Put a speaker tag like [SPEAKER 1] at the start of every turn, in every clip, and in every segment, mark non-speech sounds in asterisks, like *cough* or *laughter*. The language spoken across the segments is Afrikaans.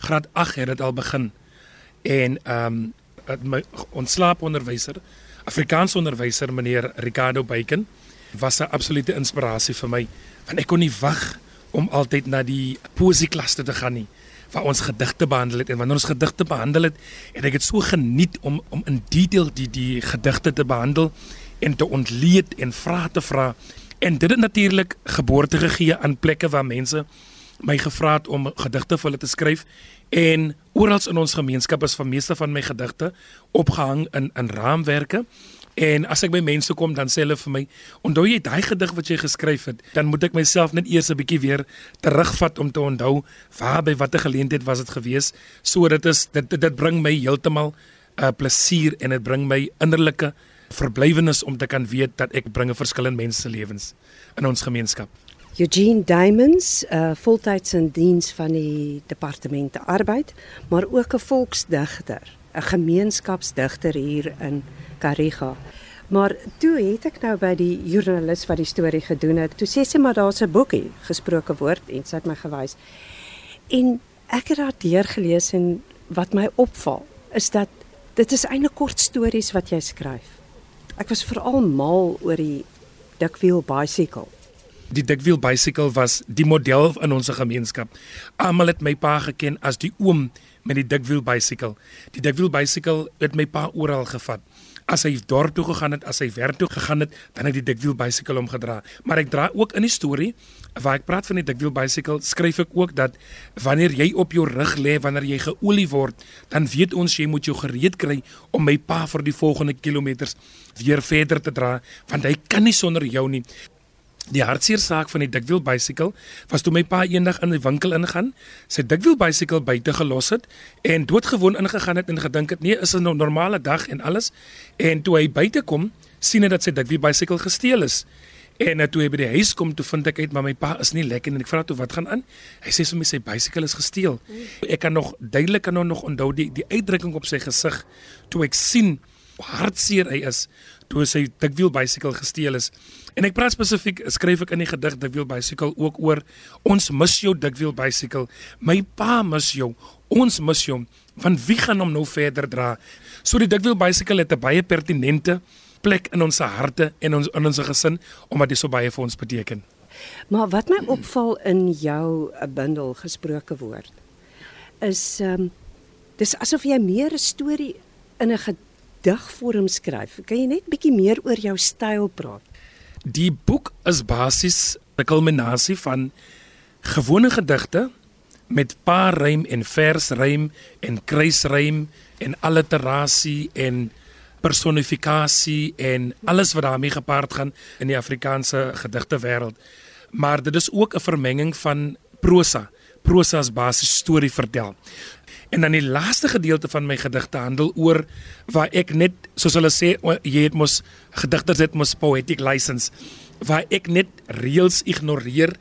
[SPEAKER 1] graad 8 het dit al begin. En ehm um, my ontslaaponderwyser, Afrikaans onderwyser meneer Ricardo Bacon was 'n absolute inspirasie vir my want ek kon nie wag om altyd na die poesieklasse te gaan nie waar ons gedigte behandel het en wanneer ons gedigte behandel het, het ek dit so geniet om om in detail die die gedigte te behandel en te ontleed en vrae te vra. En dit het natuurlik geboorte gegee aan plekke waar mense my gevra het om gedigte vir hulle te skryf en oral in ons gemeenskap is van meeste van my gedigte opgehang in in raamwerke En as ek by mense kom dan sê hulle vir my, "Onthou jy daai gedig wat jy geskryf het?" Dan moet ek myself net eers 'n bietjie weer terugvat om te onthou waar by watter geleentheid was dit gewees. So dit is dit dit, bring my heeltemal 'n uh, plesier en dit bring my innerlike verblywenis om te kan weet dat ek bring 'n verskil in mense se lewens in ons gemeenskap.
[SPEAKER 2] Eugene Diamonds, uh, voltyds in diens van die departement arbeid, maar ook 'n volksdigter, 'n gemeenskapsdigter hier in Kariga. Maar toe het ek nou by die joernalis wat die storie gedoen het, toe sê sy maar daar's 'n boekie gesproke woord en sy het my gewys. En ek het daar deur gelees en wat my opval is dat dit is eintlik kort stories wat jy skryf. Ek was veral mal oor die Dikwiel bicycle.
[SPEAKER 1] Die Dikwiel bicycle was die model in ons gemeenskap. Almal het my pa geken as die oom met die Dikwiel bicycle. Die Dikwiel bicycle het my pa oral gevat as hy dorp toe gegaan het, as hy werk toe gegaan het, dan het hy die dikwiel bicycle omgedra. Maar ek dra ook in die storie waar ek praat van die dikwiel bicycle, skryf ek ook dat wanneer jy op jou rug lê, wanneer jy geolie word, dan weet ons jy moet jou gereed kry om my pa vir die volgende kilometers weer verder te dra, want hy kan nie sonder jou nie. Die hartseer saak van die dikwiel bicycle was toe my pa eendag in die winkel ingaan, sy dikwiel bicycle buite gelos het en doodgewoon ingegaan het en gedink het nee, is 'n normale dag en alles. En toe hy buite kom, sien hy dat sy dikwiel bicycle gesteel is. En nou toe hy by die huis kom, toe vind ek uit maar my pa is nie lekker en ek vra toe wat gaan aan? Hy sê my sy bicycle is gesteel. Ek kan nog duidelik kan nog onthou die die uitdrukking op sy gesig toe ek sien hoe hartseer hy is toe sy dikwiel bicycle gesteel is. En ek praat spesifiek skryf ek in die gedig dikwiel bicycle ook oor ons mis jou dikwiel bicycle. My pa mis jou, ons mis jou. Van wie gaan hom nou verder dra? So die dikwiel bicycle het 'n baie pertinente plek in ons harte en ons in ons gesin omdat dit so baie vir ons beteken.
[SPEAKER 2] Maar wat my opval in jou 'n bundel gesproke woord is ehm um, dis asof jy meer 'n storie in 'n digvorm skryf. Kan jy net bietjie meer oor jou styl praat?
[SPEAKER 1] Die boek is basies 'n kulminasie van gewone gedigte met paar rym en vers rym en kruisrym en alliterasie en personifikasie en alles wat daarmee gepaard gaan in die Afrikaanse gedigte wêreld. Maar dit is ook 'n vermenging van prosa. Prosa as basis storie vertel. En dan die laaste gedeelte van my gedigte handel oor waar ek net soos hulle sê jy het mos gedigters het mos poetic license waar ek net reëls ignoreer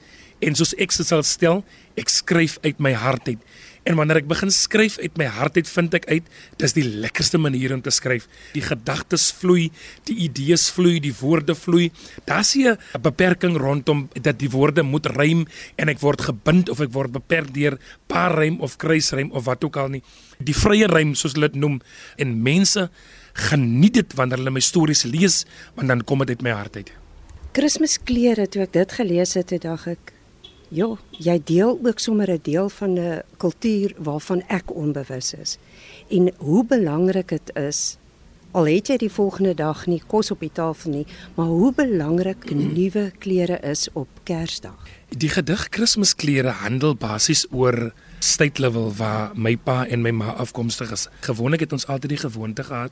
[SPEAKER 1] en soos ek sal stel ek skryf uit my hart uit En wanneer ek begin skryf uit my hart uit, vind ek uit dis die lekkerste manier om te skryf. Die gedagtes vloei, die idees vloei, die woorde vloei. Daar's 'n beperking rondom dat die woorde moet rym en ek word gebind of ek word beperk deur paar rym of kruisrym of wat ook al nie. Die vrye rym soos hulle dit noem en mense geniet dit wanneer hulle my stories lees want dan kom dit uit my hart uit.
[SPEAKER 2] Kersklere toe ek dit gelees het, het dag ek Ja, jy deel ook sommer 'n deel van 'n kultuur waarvan ek onbewus is. En hoe belangrik dit is al het jy die volgende dag nie kos op die tafel nie, maar hoe belangrik *clears throat* nuwe klere is op Kersdag.
[SPEAKER 1] Die gedig Kersklere handel basies oor stytlevel waar my pa en my ma afkomstig is. Gewoonlik het ons altyd die gewoonte gehad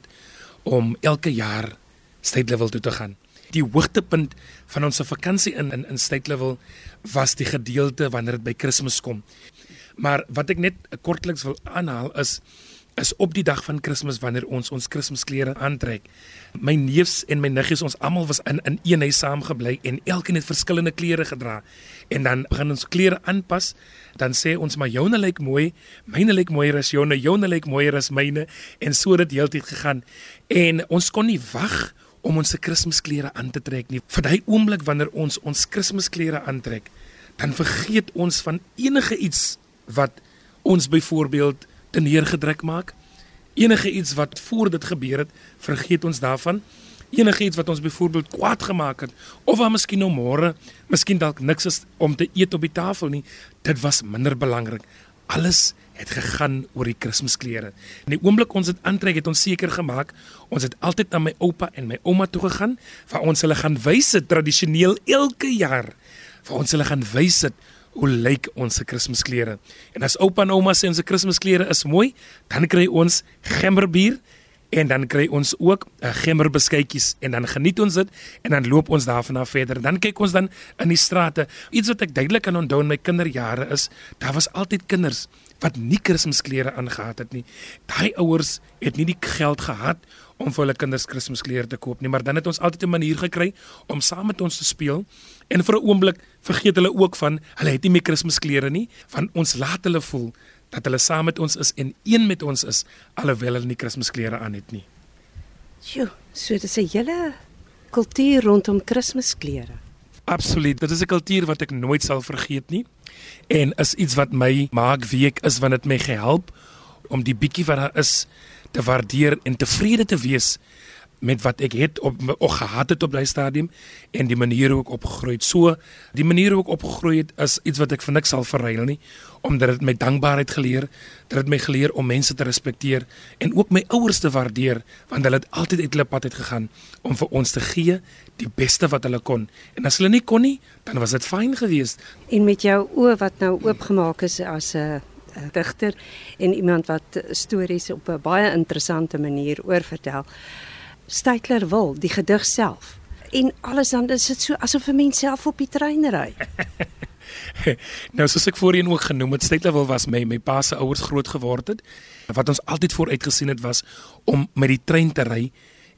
[SPEAKER 1] om elke jaar stytlevel toe te gaan die hoogtepunt van ons vakansie in in in State Level was die gedeelte wanneer dit by Kersfees kom. Maar wat ek net kortliks wil aanhaal is is op die dag van Kersfees wanneer ons ons Kersklere aantrek. My neefs en my niggies ons almal was in in een huis saamgebly en elkeen het verskillende klere gedra. En dan begin ons klere aanpas. Dan sê ons maar joune lyk mooi, myne lyk mooier as joune, joune lyk mooier as myne en so het dit heeltyd gegaan. En ons kon nie wag om ons se Kersklere aan te trek nie. Vir daai oomblik wanneer ons ons Kersklere aantrek, dan vergeet ons van enige iets wat ons byvoorbeeld te neergedruk maak. Enige iets wat voor dit gebeur het, vergeet ons daarvan. Enige iets wat ons byvoorbeeld kwaad gemaak het of wat miskien nou môre, miskien dalk niks is om te eet op die tafel nie, dit was minder belangrik. Alles het gegaan oor die Kersklere. In die oomblik ons dit aantrek het ons seker gemaak ons het altyd na my oupa en my ouma toe gegaan waar ons hulle gaan wys dit tradisioneel elke jaar. Waar ons hulle gaan wys dit hoe lyk ons se Kersklere. En as oupa en ouma sê ons se Kersklere is mooi, dan kry ons gemberbier en dan kry ons ook 'n uh, gemmerbeskuitjies en dan geniet ons dit en dan loop ons daarvan af verder. Dan kyk ons dan in die strate. Iets wat ek duidelik kan onthou in my kinderjare is, daar was altyd kinders wat nie Kersklere aangehad het nie. Daai ouers het nie die geld gehad om vir hulle kinders Kersklere te koop nie, maar dan het ons altyd 'n manier gekry om saam met ons te speel. En vir 'n oomblik vergeet hulle ook van hulle het nie meer Kersklere nie, van ons laat hulle voel dat hulle saam met ons is en een met ons is alhoewel hulle nie Kersklere aan het nie.
[SPEAKER 2] Sjoe, so dit is 'n hele kultuur rondom Kersklere.
[SPEAKER 1] Absoluut, dit is 'n kultuur wat ek nooit sal vergeet nie en is iets wat my maak wie ek is want dit my gehelp om die bietjie wat daar is te waardeer en tevrede te wees met wat ek het op of gehad het op daai stadium en die manier hoe ek opgegroei het. So die manier hoe ek opgegroei het is iets wat ek vir niks sal verruil nie omdat dit my dankbaarheid geleer, dit het my geleer om mense te respekteer en ook my ouers te waardeer want hulle het altyd uit hulle pad uit gegaan om vir ons te gee die beste wat hulle kon. En as hulle nie kon nie, dan was dit fyn geweest.
[SPEAKER 2] En met jou oë wat nou oopgemaak is as 'n digter en iemand wat stories op 'n baie interessante manier oorvertel. Steytler wil die gedig self en alles dan is dit so asof 'n mens self op die trein ry. *laughs*
[SPEAKER 1] nou soos ek voorheen ook genoem het, Steytler wil was my my pa se ouers groot geword het. Wat ons altyd vooruit gesien het was om met die trein te ry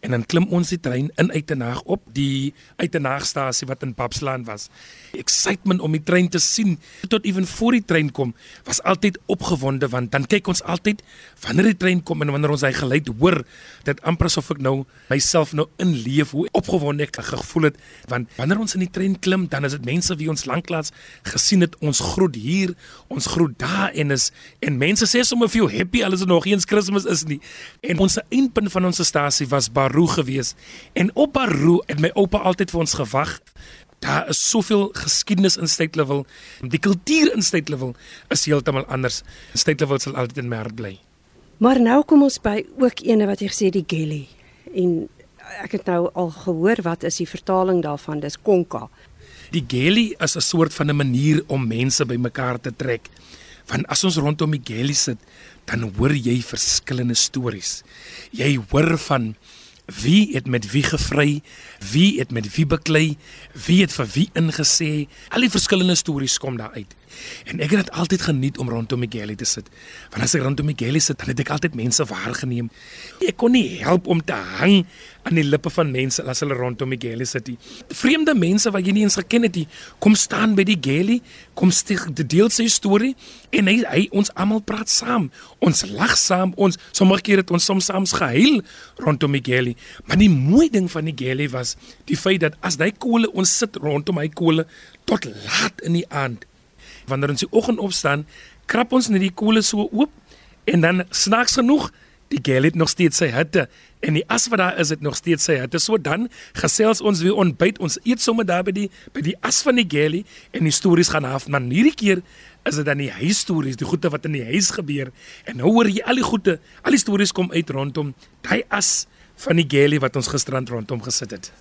[SPEAKER 1] en dan klim ons die trein in Uitenaag op die Uitenaagstasie wat in Papslaan was. Excitement om die trein te sien tot ewen voor die trein kom was altyd opgewonde want dan kyk ons altyd wanneer die trein kom en wanneer ons hy geluid hoor dit amper asof ek nou myself nou inleef hoe opgewonde ek gevoel het want wanneer ons in die trein klim dan is dit mense wie ons lanklaas gesien het ons groet hier ons groet daar en is en mense sê sommer vir jou happy alles nog eens Kersfees is nie en ons eindpunt van ons stasie was bar Baroo gewees en op Baroo het my oupa altyd vir ons gewag. Daar is soveel geskiedenis in Level. Die kultuur in Level is heeltemal anders. Level sal altyd in my hart bly.
[SPEAKER 2] Maar nou kom ons by ook ene wat jy gesê die Gelly en ek het nou al gehoor wat is die vertaling daarvan? Dis Konka.
[SPEAKER 1] Die Gelly is 'n soort van 'n manier om mense bymekaar te trek. Want as ons rondom die Gelly sit, dan hoor jy verskillende stories. Jy hoor van Wie het met wie gevry? Wie het met wie beklei? Wie het vir wie ingesê? Al die verskillende stories kom daar uit. En ek het dit altyd geniet om rondom Miguel te sit. Want as ek rondom Miguel sit, dan het ek altyd mense waargeneem. Ek kon nie help om te hang aan die lippe van mense as hulle rondom Miguel sit. Vreemde mense wat jy nie eens geken het nie, kom staan by die Geli, kom stig die deel sy storie en hy, hy ons almal praat saam. Ons lag saam, ons sommige kere het ons soms saam gehuil rondom Miguel. Maar die mooi ding van die Geli was die feit dat as hy kole ons sit rondom hy kole tot laat in die aand wanneer ons die oggend opstaan, krap ons net die koele so oop en dan snaaks genoeg die gel het nog steeds sy hitte en die as wat daar is het nog steeds sy hitte. So dan gesels ons weer ontbyt. Ons eet sommer daar by die by die as van die gelie en die stories gaan af. Maar hierdie keer is dit dan die huisstories, die goeie wat in die huis gebeur. En nou hoor jy al die goeie, al die stories kom uit rondom daai as van die gelie wat ons gisterand rondom gesit het.